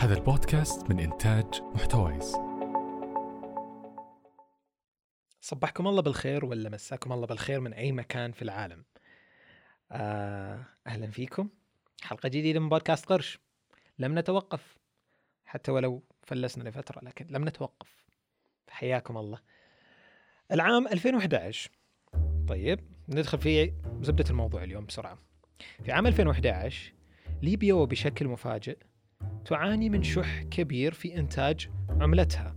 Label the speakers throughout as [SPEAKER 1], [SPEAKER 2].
[SPEAKER 1] هذا البودكاست من إنتاج محتويس.
[SPEAKER 2] صبحكم الله بالخير ولا مساكم الله بالخير من أي مكان في العالم. آه، أهلا فيكم. حلقة جديدة من بودكاست قرش. لم نتوقف حتى ولو فلسنا لفترة لكن لم نتوقف. حياكم الله. العام 2011 طيب ندخل في زبدة الموضوع اليوم بسرعة. في عام 2011 ليبيا وبشكل مفاجئ تعاني من شح كبير في إنتاج عملتها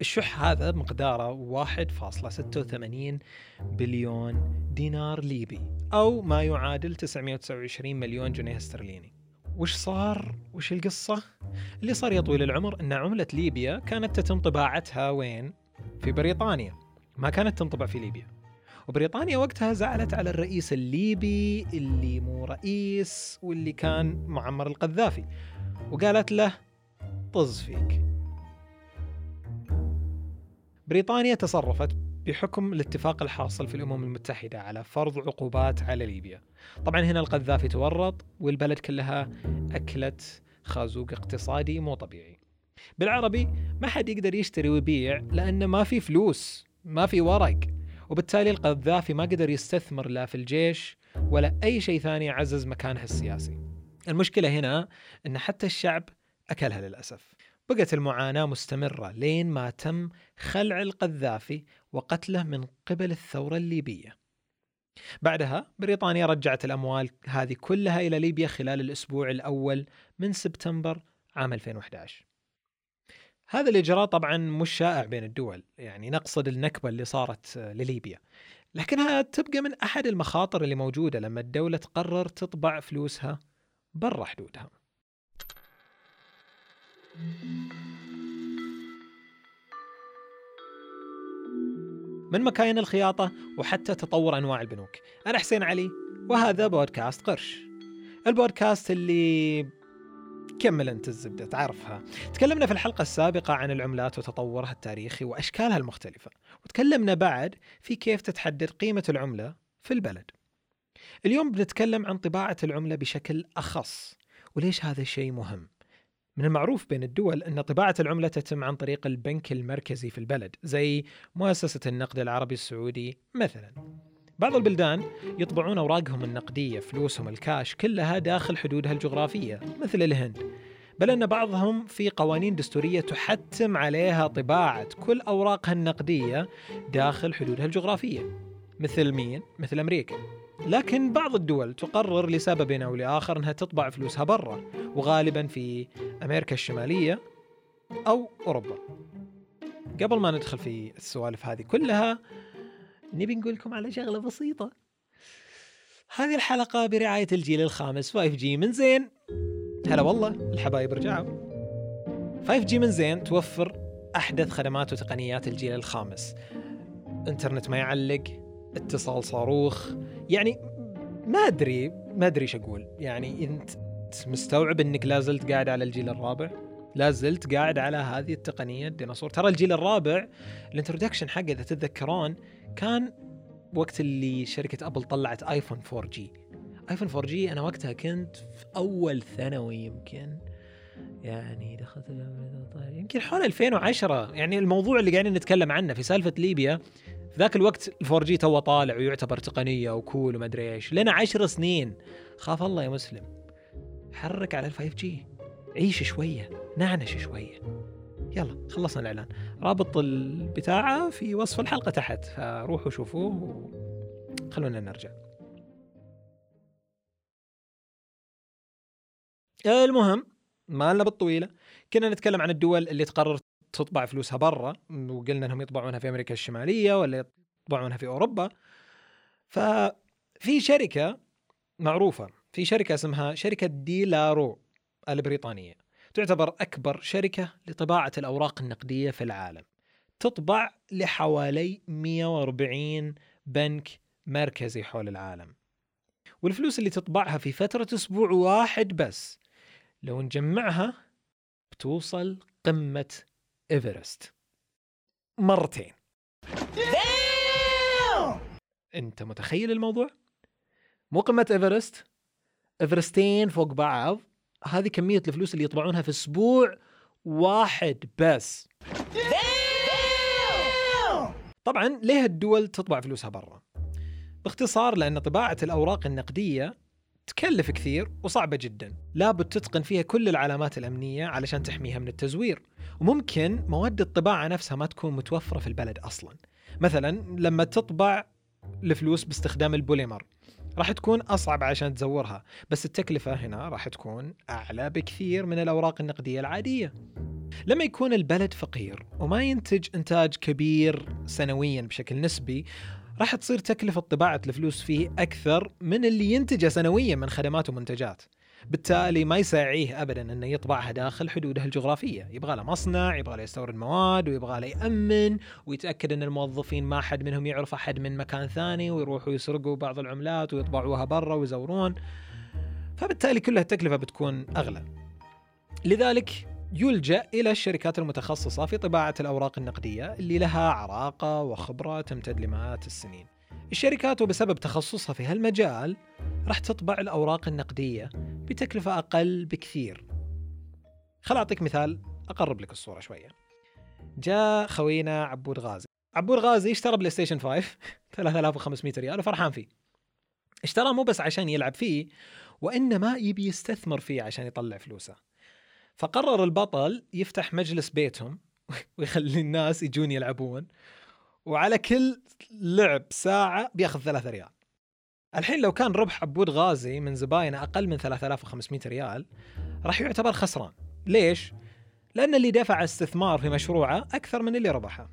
[SPEAKER 2] الشح هذا مقداره 1.86 بليون دينار ليبي أو ما يعادل 929 مليون جنيه استرليني وش صار؟ وش القصة؟ اللي صار يا طويل العمر أن عملة ليبيا كانت تتم طباعتها وين؟ في بريطانيا ما كانت تنطبع في ليبيا وبريطانيا وقتها زعلت على الرئيس الليبي اللي مو رئيس واللي كان معمر القذافي وقالت له طز فيك. بريطانيا تصرفت بحكم الاتفاق الحاصل في الأمم المتحدة على فرض عقوبات على ليبيا. طبعا هنا القذافي تورط والبلد كلها أكلت خازوق اقتصادي مو طبيعي. بالعربي ما حد يقدر يشتري ويبيع لأنه ما في فلوس ما في ورق. وبالتالي القذافي ما قدر يستثمر لا في الجيش ولا أي شيء ثاني يعزز مكانه السياسي. المشكلة هنا أن حتى الشعب أكلها للأسف. بقت المعاناة مستمرة لين ما تم خلع القذافي وقتله من قبل الثورة الليبية. بعدها بريطانيا رجعت الأموال هذه كلها إلى ليبيا خلال الأسبوع الأول من سبتمبر عام 2011 هذا الإجراء طبعا مش شائع بين الدول يعني نقصد النكبة اللي صارت لليبيا. لكنها تبقى من أحد المخاطر اللي موجودة لما الدولة تقرر تطبع فلوسها برا حدودها من مكاين الخياطة وحتى تطور أنواع البنوك أنا حسين علي وهذا بودكاست قرش البودكاست اللي كمل انت الزبدة تعرفها. تكلمنا في الحلقة السابقة عن العملات وتطورها التاريخي وأشكالها المختلفة، وتكلمنا بعد في كيف تتحدد قيمة العملة في البلد. اليوم بنتكلم عن طباعة العملة بشكل أخص، وليش هذا الشيء مهم؟ من المعروف بين الدول أن طباعة العملة تتم عن طريق البنك المركزي في البلد زي مؤسسة النقد العربي السعودي مثلا بعض البلدان يطبعون أوراقهم النقدية فلوسهم الكاش كلها داخل حدودها الجغرافية مثل الهند بل أن بعضهم في قوانين دستورية تحتم عليها طباعة كل أوراقها النقدية داخل حدودها الجغرافية مثل مين؟ مثل أمريكا لكن بعض الدول تقرر لسبب أو لآخر أنها تطبع فلوسها برا وغالبا في أمريكا الشمالية أو أوروبا. قبل ما ندخل في السوالف هذه كلها نبي نقول لكم على شغلة بسيطة. هذه الحلقة برعاية الجيل الخامس 5G من زين. هلا والله الحبايب رجعوا. 5G من زين توفر أحدث خدمات وتقنيات الجيل الخامس. إنترنت ما يعلق اتصال صاروخ يعني ما أدري ما أدري إيش أقول. يعني أنت مستوعب إنك لا زلت قاعد على الجيل الرابع؟ لا زلت قاعد على هذه التقنية الديناصور. ترى الجيل الرابع الانترودكشن حقه إذا تتذكرون كان وقت اللي شركة أبل طلعت آيفون 4 جي. آيفون 4 جي أنا وقتها كنت في أول ثانوي يمكن. يعني دخلت يمكن حول 2010 يعني الموضوع اللي قاعدين نتكلم عنه في سالفة ليبيا في ذاك الوقت ال 4 G تو طالع ويعتبر تقنية و cool وما أدري إيش. لنا 10 سنين. خاف الله يا مسلم. حرك على ال 5 G عيش شوية. نعنش شوية. يلا خلصنا الإعلان. رابط البتاعة في وصف الحلقة تحت. فروحوا شوفوه وخلونا نرجع. المهم ما لنا بالطويلة. كنا نتكلم عن الدول اللي تقرر تطبع فلوسها برا وقلنا إنهم يطبعونها في أمريكا الشمالية ولا يطبعونها في أوروبا. ففي شركة معروفة في شركة اسمها شركة ديلارو البريطانية. تعتبر أكبر شركة لطباعة الأوراق النقدية في العالم. تطبع لحوالي 140 بنك مركزي حول العالم. والفلوس اللي تطبعها في فترة أسبوع واحد بس. لو نجمعها بتوصل قمة إيفرست. مرتين. أنت متخيل الموضوع؟ مو قمة إيفرست؟ إيفرستين فوق بعض. هذه كمية الفلوس اللي يطبعونها في أسبوع واحد بس. طبعا ليه الدول تطبع فلوسها برا؟ باختصار لأن طباعة الأوراق النقدية تكلف كثير وصعبة جدا. لابد تتقن فيها كل العلامات الأمنية علشان تحميها من التزوير. وممكن مواد الطباعة نفسها ما تكون متوفرة في البلد أصلا. مثلا لما تطبع الفلوس باستخدام البوليمر راح تكون أصعب عشان تزورها بس التكلفة هنا راح تكون أعلى بكثير من الأوراق النقدية العادية. لما يكون البلد فقير وما ينتج إنتاج كبير سنويا بشكل نسبي راح تصير تكلفة طباعة الفلوس فيه أكثر من اللي ينتجه سنويا من خدمات ومنتجات. بالتالي ما يساعيه ابدا إنه يطبعها داخل حدودها الجغرافية، يبغى له مصنع، يبغى له يستورد مواد ويبغى له يأمن ويتأكد إن الموظفين ما حد منهم يعرف أحد من مكان ثاني ويروحوا يسرقوا بعض العملات ويطبعوها برا ويزورون. فبالتالي كلها التكلفة بتكون أغلى. لذلك يلجأ إلى الشركات المتخصصة في طباعة الأوراق النقدية اللي لها عراقة وخبرة تمتد لمئات السنين. الشركات وبسبب تخصصها في هالمجال راح تطبع الأوراق النقدية بتكلفة أقل بكثير. خل أعطيك مثال أقرب لك الصورة شوية. جاء خوينا عبود غازي. عبود غازي اشترى بلاي ستيشن 5 3500 ريال وفرحان فيه. اشتراه مو بس عشان يلعب فيه وإنما يبي يستثمر فيه عشان يطلع فلوسه. فقرر البطل يفتح مجلس بيتهم ويخلي الناس يجون يلعبون وعلى كل لعب ساعة بياخذ ثلاثة ريال. الحين لو كان ربح عبود غازي من زباينه أقل من 3500 ريال راح يعتبر خسران. ليش؟ لأن اللي دفع استثمار في مشروعه أكثر من اللي ربحه.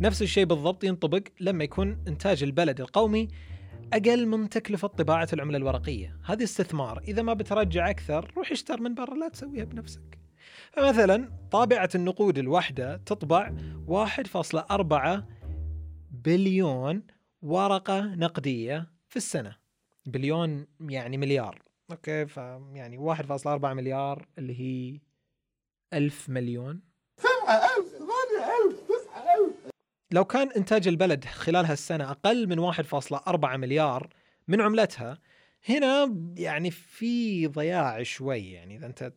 [SPEAKER 2] نفس الشيء بالضبط ينطبق لما يكون إنتاج البلد القومي أقل من تكلفة طباعة العملة الورقية. هذا استثمار. إذا ما بترجع أكثر روح اشتر من برا لا تسويها بنفسك. فمثلا طابعة النقود الواحدة تطبع 1.4 بليون ورقة نقدية في السنة. بليون يعني مليار. أوكي؟ فيعني 1.4 مليار اللي هي ألف مليون. لو كان إنتاج البلد خلال هالسنة أقل من 1.4 مليار من عملتها هنا يعني في ضياع شوي يعني إذا أنت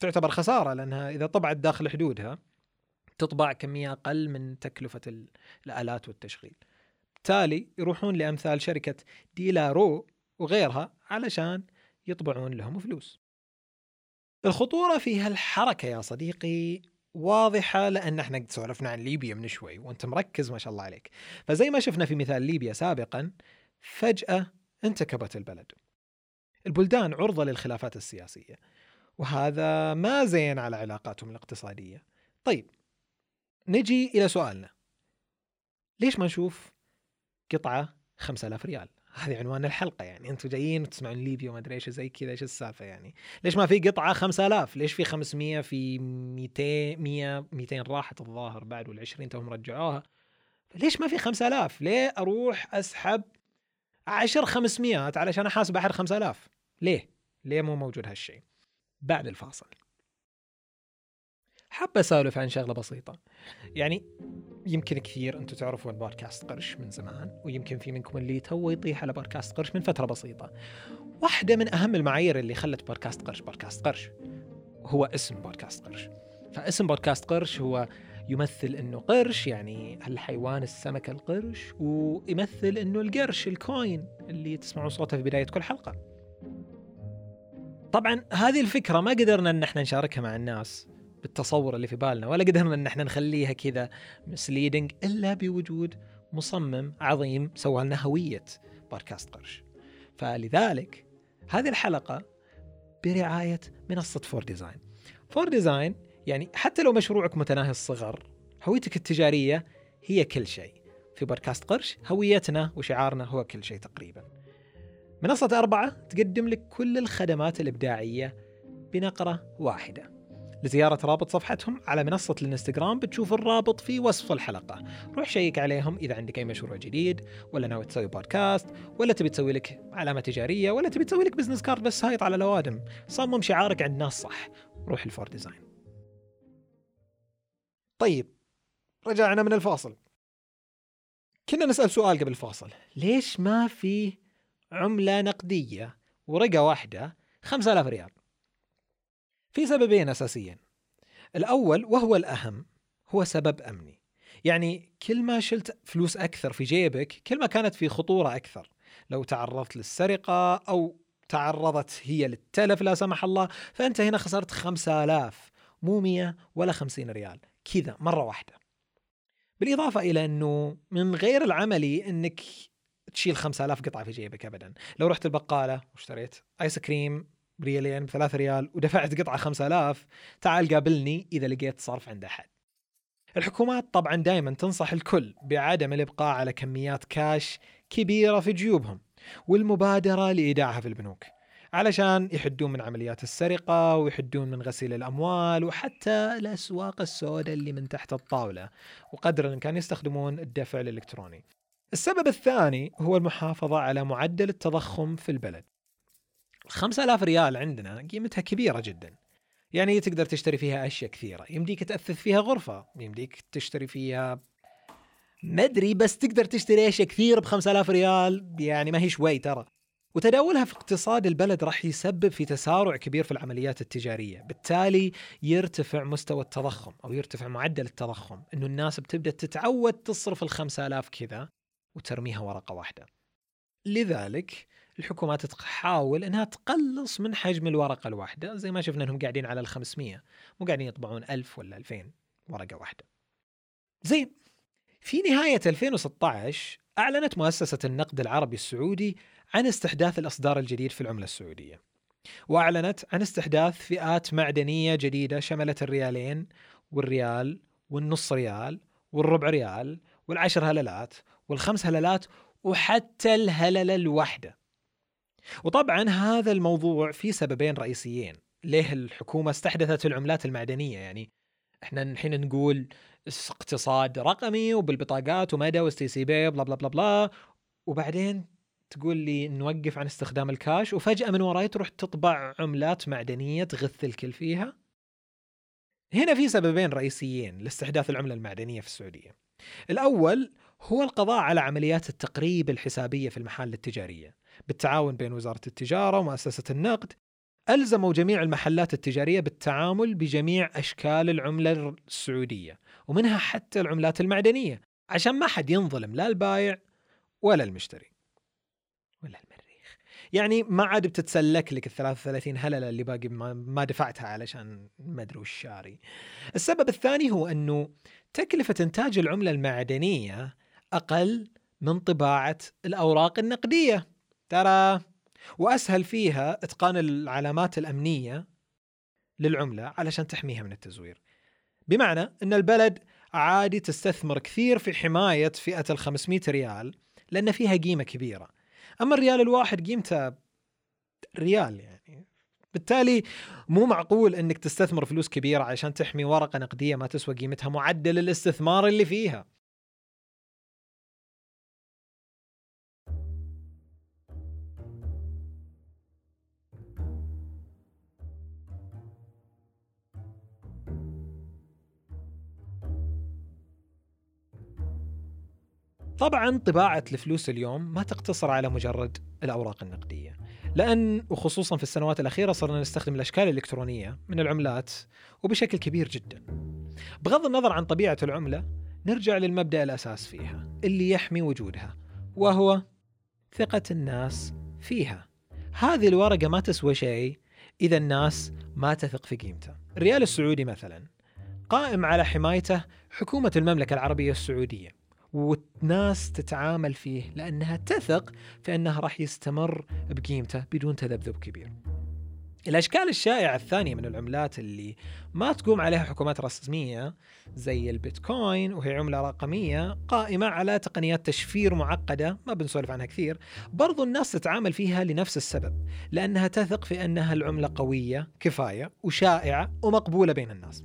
[SPEAKER 2] تعتبر خسارة لأنها إذا طبعت داخل حدودها تطبع كمية أقل من تكلفة الآلات والتشغيل. بالتالي يروحون لأمثال شركة ديلارو وغيرها علشان يطبعون لهم فلوس. الخطورة في هالحركة يا صديقي واضحة لأن إحنا قد سولفنا عن ليبيا من شوي وأنت مركز ما شاء الله عليك فزي ما شفنا في مثال ليبيا سابقا فجأة انتكبت البلد البلدان عرضة للخلافات السياسية وهذا ما زين على علاقاتهم الاقتصادية طيب نجي إلى سؤالنا. ليش ما نشوف قطعة 5000 ريال؟ هذه عنوان الحلقة يعني. أنتم جايين تسمعون ليبيا وما أدري إيش زي كذا إيش السالفة يعني؟ ليش ما في قطعة 5000 ليش في 500 في 200 100 200 راحت الظاهر بعد وال20 توهم رجعوها؟ ليش ما في 5000 ليه أروح أسحب 10 500 علشان أحاسب أحد 5000 ليه؟ ليه مو موجود هالشيء؟ بعد الفاصل. حابة أسولف عن شغلة بسيطة. يعني يمكن كثير أنتم تعرفون بودكاست قرش من زمان ويمكن في منكم اللي تو يطيح على بودكاست قرش من فترة بسيطة. واحدة من أهم المعايير اللي خلت بودكاست قرش بودكاست قرش هو اسم بودكاست قرش. فاسم بودكاست قرش هو يمثل إنه قرش يعني الحيوان السمكة القرش ويمثل إنه القرش ال coin اللي تسمعون صوته في بداية كل حلقة. طبعا هذه الفكرة ما قدرنا إن إحنا نشاركها مع الناس. بالتصور اللي في بالنا ولا قدرنا إن إحنا نخليها كذا misleading إلا بوجود مصمم عظيم سوى لنا هوية بودكاست قرش. فلذلك هذه الحلقة برعاية منصة فور ديزاين فور ديزاين يعني حتى لو مشروعك متناهي الصغر هويتك التجارية هي كل شيء. في بودكاست قرش هويتنا وشعارنا هو كل شيء تقريبا. منصة فور تقدم لك كل الخدمات الإبداعية بنقرة واحدة. لزيارة رابط صفحتهم على منصة الانستغرام بتشوف الرابط في وصف الحلقة. روح check عليهم إذا عندك أي مشروع جديد ولا ناوي تسوي بودكاست ولا تبي تسوي لك علامة تجارية ولا تبي تسوي لك business card بس هايط على الأوادم. صمم شعارك عند ناس صح. روح الفور ديزاين طيب رجعنا من الفاصل. كنا نسأل سؤال قبل الفاصل. ليش ما في عملة نقدية ورقة واحدة 5000 ريال؟ في سببين اساسيين الأول وهو الأهم هو سبب أمني. يعني كل ما شلت فلوس أكثر في جيبك كل ما كانت في خطورة أكثر. لو تعرضت للسرقة أو تعرضت هي للتلف لا سمح الله فأنت هنا خسرت 5000 مو 100 ولا 50 ريال. كذا مرة واحدة. بالإضافة إلى أنه من غير العملي إنك تشيل 5000 قطعة في جيبك ابدا. لو رحت البقالة واشتريت ايس كريم بريالين بثلاث ريال ودفعت قطعة 5000 تعال قابلني إذا لقيت صرف عند أحد. الحكومات طبعا دائما تنصح الكل بعدم الإبقاء على كميات كاش كبيرة في جيوبهم والمبادرة لإيداعها في البنوك علشان يحدون من عمليات السرقة ويحدون من غسيل الأموال وحتى الأسواق السوداء اللي من تحت الطاولة وقدر الإمكان يستخدمون الدفع الإلكتروني. السبب الثاني هو المحافظة على معدل التضخم في البلد. 5000 ريال عندنا قيمتها كبيرة جدا. يعني تقدر تشتري فيها أشياء كثيرة. يمديك تأثث فيها غرفة يمديك تشتري فيها ما أدري بس تقدر تشتري أشياء كثير ب 5000 ريال. يعني ما هي شوي ترى. وتداولها في اقتصاد البلد راح يسبب في تسارع كبير في العمليات التجارية. بالتالي يرتفع مستوى التضخم أو يرتفع معدل التضخم. أنه الناس بتبدأ تتعود تصرف الخمسة آلاف كذا وترميها ورقة واحدة. لذلك الحكومات تحاول إنها تقلص من حجم الورقة الواحدة زي ما شفنا إنهم قاعدين على ال 500 مو قاعدين يطبعون 1000 ولا 2000 ورقة واحدة. زين في نهاية 2016 أعلنت مؤسسة النقد العربي السعودي عن استحداث الإصدار الجديد في العملة السعودية وأعلنت عن استحداث فئات معدنية جديدة شملت الريالين والريال والنص ريال والربع ريال والعشر هللات والخمس هللات وحتى الهللة الواحدة وطبعا هذا الموضوع فيه سببين رئيسيين. ليه الحكومة استحدثت العملات المعدنية؟ يعني إحنا الحين نقول اقتصاد رقمي وبالبطاقات ومدى و STC Pay بلا بلا بلا بلا. وبعدين تقول لي نوقف عن استخدام الكاش وفجأة من وراي تروح تطبع عملات معدنية تغث الكل فيها؟ هنا في سببين رئيسيين لاستحداث العملة المعدنية في السعودية. الأول هو القضاء على عمليات التقريب الحسابية في المحال التجارية. بالتعاون بين وزارة التجارة ومؤسسة النقد ألزموا جميع المحلات التجارية بالتعامل بجميع أشكال العملة السعودية ومنها حتى العملات المعدنية عشان ما حد ينظلم لا البايع ولا المشتري. ولا المريخ. يعني ما عاد بتتسلك لك ال 33 هللة اللي باقي ما دفعتها علشان ما أدري وش شاري. السبب الثاني هو أنه تكلفة إنتاج العملة المعدنية أقل من طباعة الأوراق النقدية. ترى وأسهل فيها إتقان العلامات الأمنية للعملة علشان تحميها من التزوير. بمعنى إن البلد عادي تستثمر كثير في حماية فئة ال 500 ريال لأن فيها قيمة كبيرة. أما الريال الواحد قيمته ريال يعني بالتالي مو معقول إنك تستثمر فلوس كبيرة عشان تحمي ورقة نقدية ما تسوى قيمتها معدل الاستثمار اللي فيها. طبعا طباعة الفلوس اليوم ما تقتصر على مجرد الأوراق النقدية لأن وخصوصا في السنوات الأخيرة صرنا نستخدم الأشكال الإلكترونية من العملات وبشكل كبير جدا. بغض النظر عن طبيعة العملة نرجع للمبدأ الأساس فيها اللي يحمي وجودها وهو ثقة الناس فيها. هذه الورقة ما تسوى شيء إذا الناس ما تثق في قيمته. الريال السعودي مثلا قائم على حمايته حكومة المملكة العربية السعودية. والناس تتعامل فيه لأنها تثق في أنه راح يستمر بقيمته بدون تذبذب كبير. الأشكال الشائعة الثانية من العملات اللي ما تقوم عليها حكومات رسمية زي البيتكوين وهي عملة رقمية قائمة على تقنيات تشفير معقدة ما بنسولف عنها كثير برضو الناس تتعامل فيها لنفس السبب لأنها تثق في أنها العملة قوية كفاية وشائعة ومقبولة بين الناس.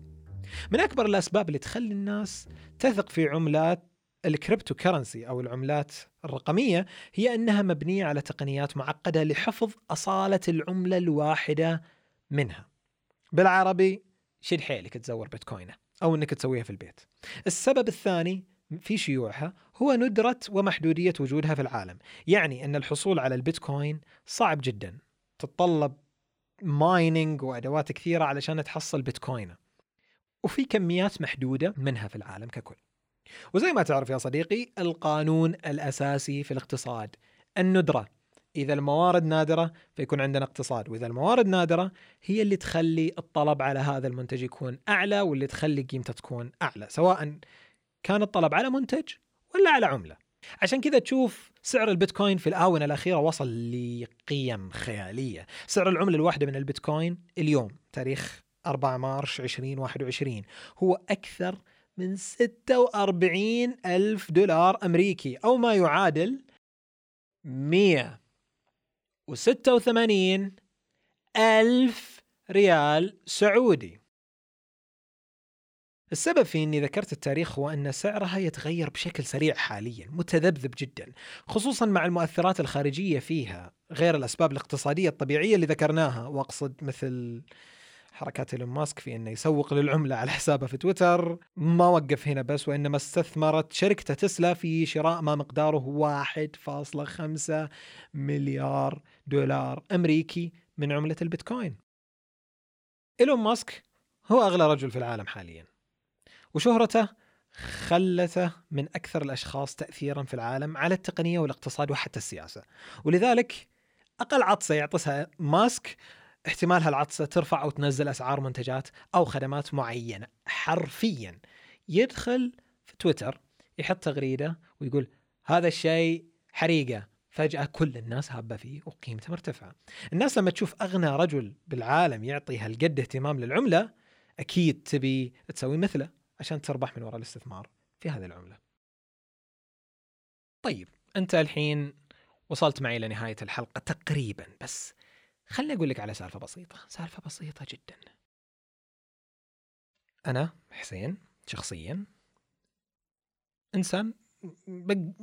[SPEAKER 2] من أكبر الأسباب اللي تخلي الناس تثق في عملات ال cryptocurrency أو العملات الرقمية هي أنها مبنية على تقنيات معقدة لحفظ أصالة العملة الواحدة منها. بالعربي شد حيلك تزور بيتكوينه أو إنك تسويها في البيت. السبب الثاني في شيوعها هو ندرة ومحدودية وجودها في العالم يعني أن الحصول على البيتكوين صعب جدا تتطلب مايننج وأدوات كثيرة علشان تحصل بيتكوين وفي كميات محدودة منها في العالم ككل وزي ما تعرف يا صديقي القانون الأساسي في الاقتصاد الندرة. إذا الموارد نادرة فيكون عندنا اقتصاد وإذا الموارد نادرة هي اللي تخلي الطلب على هذا المنتج يكون أعلى واللي تخلي قيمته تكون أعلى سواء كان الطلب على منتج ولا على عملة. عشان كذا تشوف سعر البيتكوين في الآونة الأخيرة وصل لقيم خيالية. سعر العملة الواحدة من البيتكوين اليوم تاريخ 4 مارش 2021 هو أكثر من 46 ألف دولار أمريكي أو ما يعادل 186 ألف ريال سعودي. السبب في إني ذكرت التاريخ هو أن سعرها يتغير بشكل سريع حاليا متذبذب جدا خصوصا مع المؤثرات الخارجية فيها غير الأسباب الاقتصادية الطبيعية اللي ذكرناها وأقصد مثل حركات إيلون ماسك في إنه يسوق للعملة على حسابه في تويتر ما وقف هنا بس وإنما استثمرت شركته تسلا في شراء ما مقداره 1.5 مليار دولار أمريكي من عملة البيتكوين. إيلون ماسك هو أغلى رجل في العالم حاليا. وشهرته خلته من أكثر الأشخاص تاثيرا في العالم على التقنية والاقتصاد وحتى السياسة. ولذلك أقل عطسة يعطسها ماسك احتمال هالعطسة ترفع أو تنزل أسعار منتجات أو خدمات معينة. حرفيا يدخل في تويتر يحط تغريدة ويقول هذا الشيء حريقة. فجأة كل الناس هابة فيه وقيمته مرتفعة. الناس لما تشوف أغنى رجل بالعالم يعطي هالقد اهتمام للعملة أكيد تبي تسوي مثله عشان تربح من وراء الاستثمار في هذه العملة. طيب أنت الحين وصلت معي لنهاية الحلقة تقريبا بس خلني أقول لك على سالفة بسيطة سالفة بسيطة جدا. أنا حسين شخصيا إنسان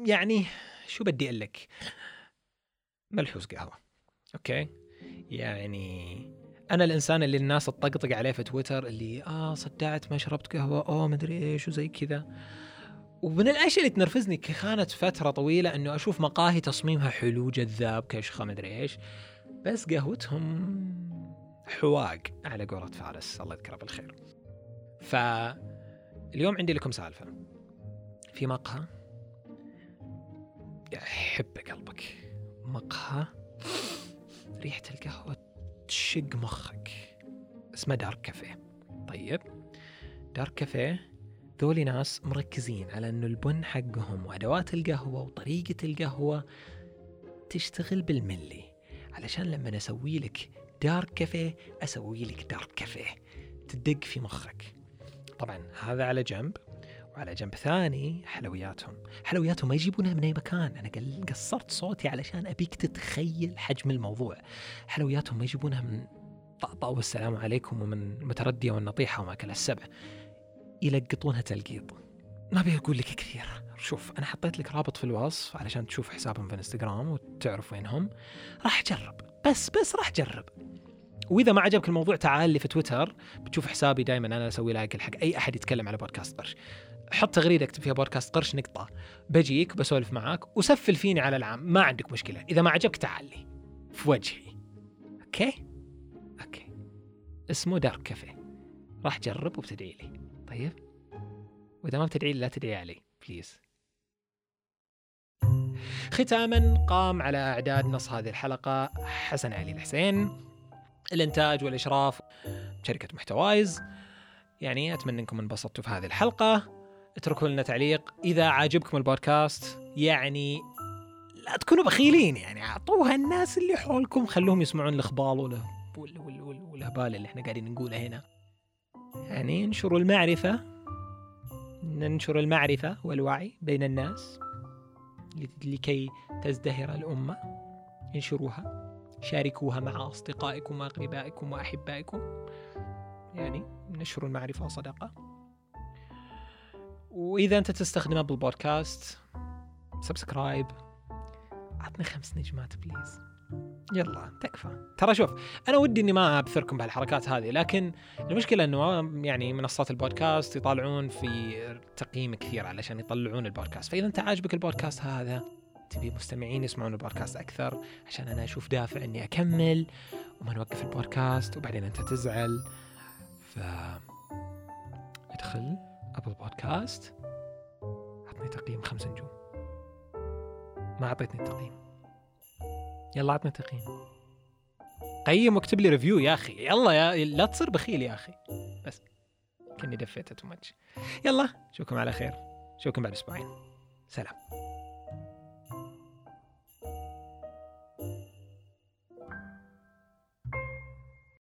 [SPEAKER 2] يعني شو بدي أقول لك؟ ملحوس قهوة. أوكي؟ يعني أنا الإنسان اللي الناس تطقطق عليه في تويتر اللي آه صدعت ما شربت قهوة أوه مدري إيش وزي كذا. ومن الأشياء اللي تنرفزني كانت فترة طويلة إنه أشوف مقاهي تصميمها حلو جذاب كشخة مدري إيش. بس قهوتهم حواق على قولة فارس. الله يذكره بالخير. فاليوم عندي لكم سالفة. في مقهى يحب قلبك. مقهى ريحة القهوة تشق مخك. اسمه دارك كافيه. طيب. دارك كافيه ذولي ناس مركزين على إنه البن حقهم وأدوات القهوة وطريقة القهوة تشتغل بالملي. علشان لما أسوي لك دارك كافيه أسوي لك دارك كافيه تدق في مخك. طبعا هذا على جنب. وعلى جنب ثاني حلوياتهم. حلوياتهم ما يجيبونها من أي مكان. أنا قصرت صوتي علشان أبيك تتخيل حجم الموضوع. حلوياتهم ما يجيبونها من طأطأ والسلام عليكم ومن متردية والنطيحة وما كل السبع. يلقطونها تلقيط. ما أبي أقول لك كثير. شوف أنا حطيت لك رابط في الوصف علشان تشوف حسابهم في إنستغرام وتعرف وينهم. راح جرب بس بس راح جرب وإذا ما عجبك الموضوع تعال لي في تويتر. بتشوف حسابي دائما أنا أسوي لايك حق أي أحد يتكلم على بودكاست قرش. حط تغريدة اكتب فيها بودكاست قرش نقطة. بجيك بسولف معاك. وسفل فيني على العام. ما عندك مشكلة. إذا ما عجبك تعال لي. في وجهي. okay؟ okay. اسمه دارك كافيه. راح جرب وبتدعي لي. طيب؟ وإذا ما بتدعي لا تدعي علي please ختاما قام على أعداد نص هذه الحلقة حسن علي الحسين. الإنتاج والإشراف شركه محتوايز. يعني أتمنى إنكم انبسطتوا في هذه الحلقة. اتركوا لنا تعليق. إذا عاجبكم البودكاست يعني لا تكونوا بخيلين يعني أعطوها الناس اللي حولكم خلوهم يسمعون الاخبال ولا والهبال اللي إحنا قاعدين نقوله هنا. يعني انشروا المعرفة. ننشر المعرفة والوعي بين الناس لكي تزدهر الأمة. انشروها شاركوها مع أصدقائكم وأقربائكم وأحبائكم. يعني نشر المعرفة صدقة. وإذا أنت تستخدم بالبودكاست subscribe عطني خمس نجمات please يلا. تكفى. ترى شوف أنا ودي إني ما أبثركم بهالحركات هذه لكن المشكلة إنه يعني منصات البودكاست يطالعون في تقييم كثير علشان يطلعون البودكاست. فإذا أنت عاجبك البودكاست هذا تبي مستمعين يسمعون البودكاست أكثر عشان أنا أشوف دافع إني أكمل وما نوقف البودكاست وبعدين أنت تزعل. ف ادخل Apple Podcast عطني تقييم خمس نجوم. ما أعطيتني تقييم يلا عطني تقييم. قيم واكتب لي review يا أخي. يلا يا لا تصير بخيل يا أخي. بس. كني دفيته too much يلا أشوفكم على خير. أشوفكم بعد أسبوعين. سلام.